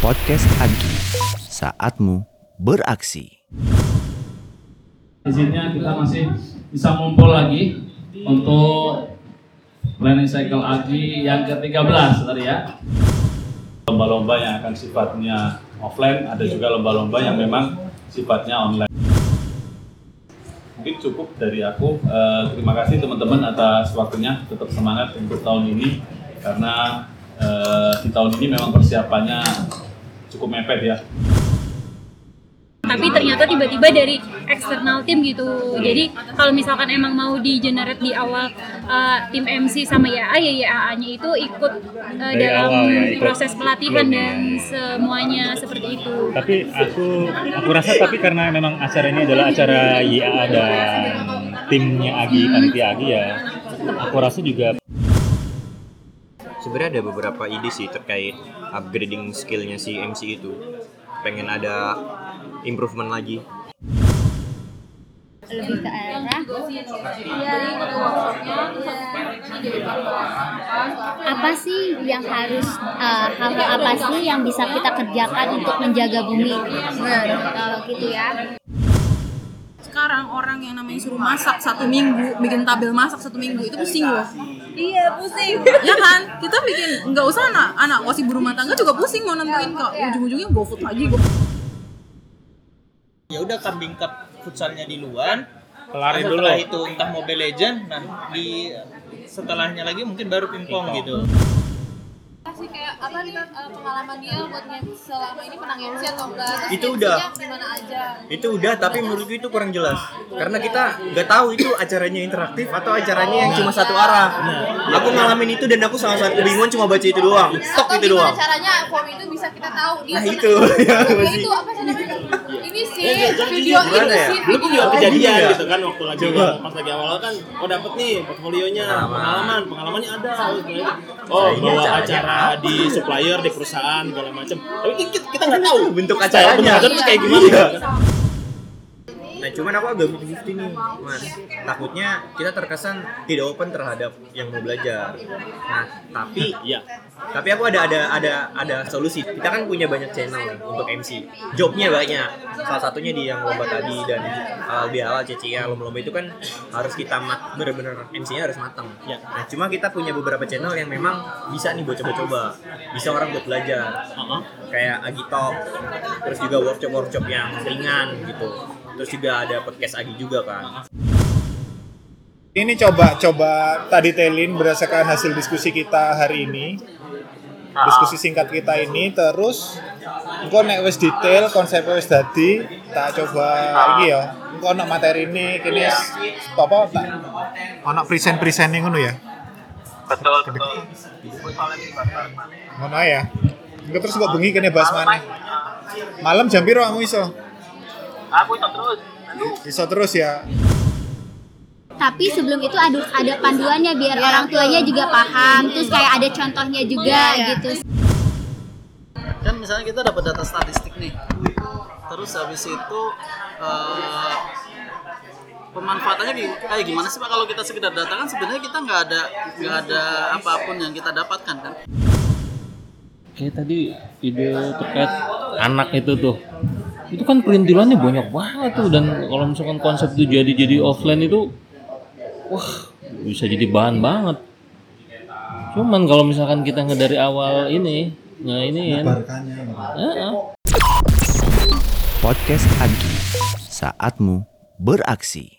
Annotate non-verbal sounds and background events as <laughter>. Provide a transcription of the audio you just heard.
Podcast Agi, saatmu beraksi. Izinnya kita masih bisa ngumpul lagi untuk planning cycle Agi yang ke-13 tadi ya. Lomba-lomba yang akan sifatnya offline, ada juga lomba-lomba yang memang sifatnya online. Mungkin cukup dari aku. Eh, terima kasih teman-teman atas waktunya. Tetap semangat untuk tahun ini karena eh, di tahun ini memang persiapannya cukup mepet ya. tapi ternyata tiba-tiba dari eksternal tim gitu. Jadi kalau misalkan emang mau di generate di awal uh, tim MC sama YA ya YA-nya itu ikut uh, dalam awal ya, ikut proses pelatihan dan semuanya seperti itu. Tapi aku aku rasa tapi karena memang acara ini adalah acara YA dan timnya Agi panitia Agi ya aku rasa juga sebenarnya ada beberapa ide sih terkait upgrading skillnya si MC itu. Pengen ada improvement lagi. Lebih ke arah apa sih yang harus uh, hal apa sih yang bisa kita kerjakan untuk menjaga bumi? Kalau gitu ya sekarang orang yang namanya suruh masak satu minggu bikin tabel masak satu minggu itu pusing loh. Iya pusing. Ya kan? Kita bikin nggak usah anak anak wasi rumah tangga juga pusing mau nentuin kok ujung-ujungnya GoFood lagi go ya udah kambing cup futsalnya di luar kelarin Nah, dulu. setelah itu entah Mobile Legend nah di setelahnya lagi mungkin baru pingpong. gitu sih kayak apa nih uh, pengalaman dia buat selama ini menang MC atau enggak? Terus Itu udah. gimana aja? Itu udah tapi menurutku itu kurang jelas. Karena kita nggak tahu itu acaranya interaktif atau acaranya yang cuma satu arah. Aku ngalamin itu dan aku sangat sangat kebingungan cuma baca itu doang. Stok itu doang. caranya form itu bisa kita tahu? Dia Nah, pernah- itu, <laughs> ya, itu apa sih namanya ini sih Ya, jadi video gimana itu ya? sih Lu pun juga video kejadian Iya. gitu kan waktu lagi Coba. pas lagi awal kan oh dapet nih portfolionya Pengalaman. pengalaman pengalamannya ada oh Nah, ini bawa acara di supplier di perusahaan segala macam tapi kita, nggak tahu bentuk acaranya terus kayak gimana Iya. gitu. Nah cuman aku agak butuh nih mas Takutnya kita terkesan tidak open terhadap yang mau belajar Nah tapi Iya. Tapi aku ada ada ada ada solusi. Kita kan punya banyak channel nih untuk MC. Jobnya banyak. Salah satunya di yang lomba tadi dan uh, di awal CCA lomba-lomba itu kan harus kita mat bener-bener MC-nya harus matang. Ya. Nah cuma kita punya beberapa channel yang memang bisa nih buat coba-coba. Bisa orang buat belajar. Uh-uh. Kayak Agitalk. Terus juga workshop-workshop yang ringan gitu. Terus juga ada podcast Agi juga kan. Ini coba coba tadi telin berdasarkan hasil diskusi kita hari ini. Diskusi singkat kita ini terus engko nek wis detail konsep wis dadi tak coba iki ya. Engko ono materi ini kini apa tak ono present-presenting ngono ya. betul betul Ngono ya. Engko terus kok bengi kene bahas mana? Malam jam piro kamu iso? Aku itu terus. Iso terus ya. tapi sebelum itu ada ada panduannya biar orang tuanya juga paham. Terus kayak ada contohnya juga gitu. Kan misalnya kita dapat data statistik nih. Terus habis itu eh, pemanfaatannya di- kayak gimana sih pak? Kalau kita sekedar data kan sebenarnya kita nggak ada nggak ada apa pun yang kita dapatkan kan? Kayak tadi ide terkait anak itu tuh itu kan perintilannya banyak banget tuh dan kalau misalkan konsep itu jadi jadi offline itu wah bisa jadi bahan banget. Cuman kalau misalkan kita nggak dari awal ini nah ini Podcast Agi, saatmu beraksi.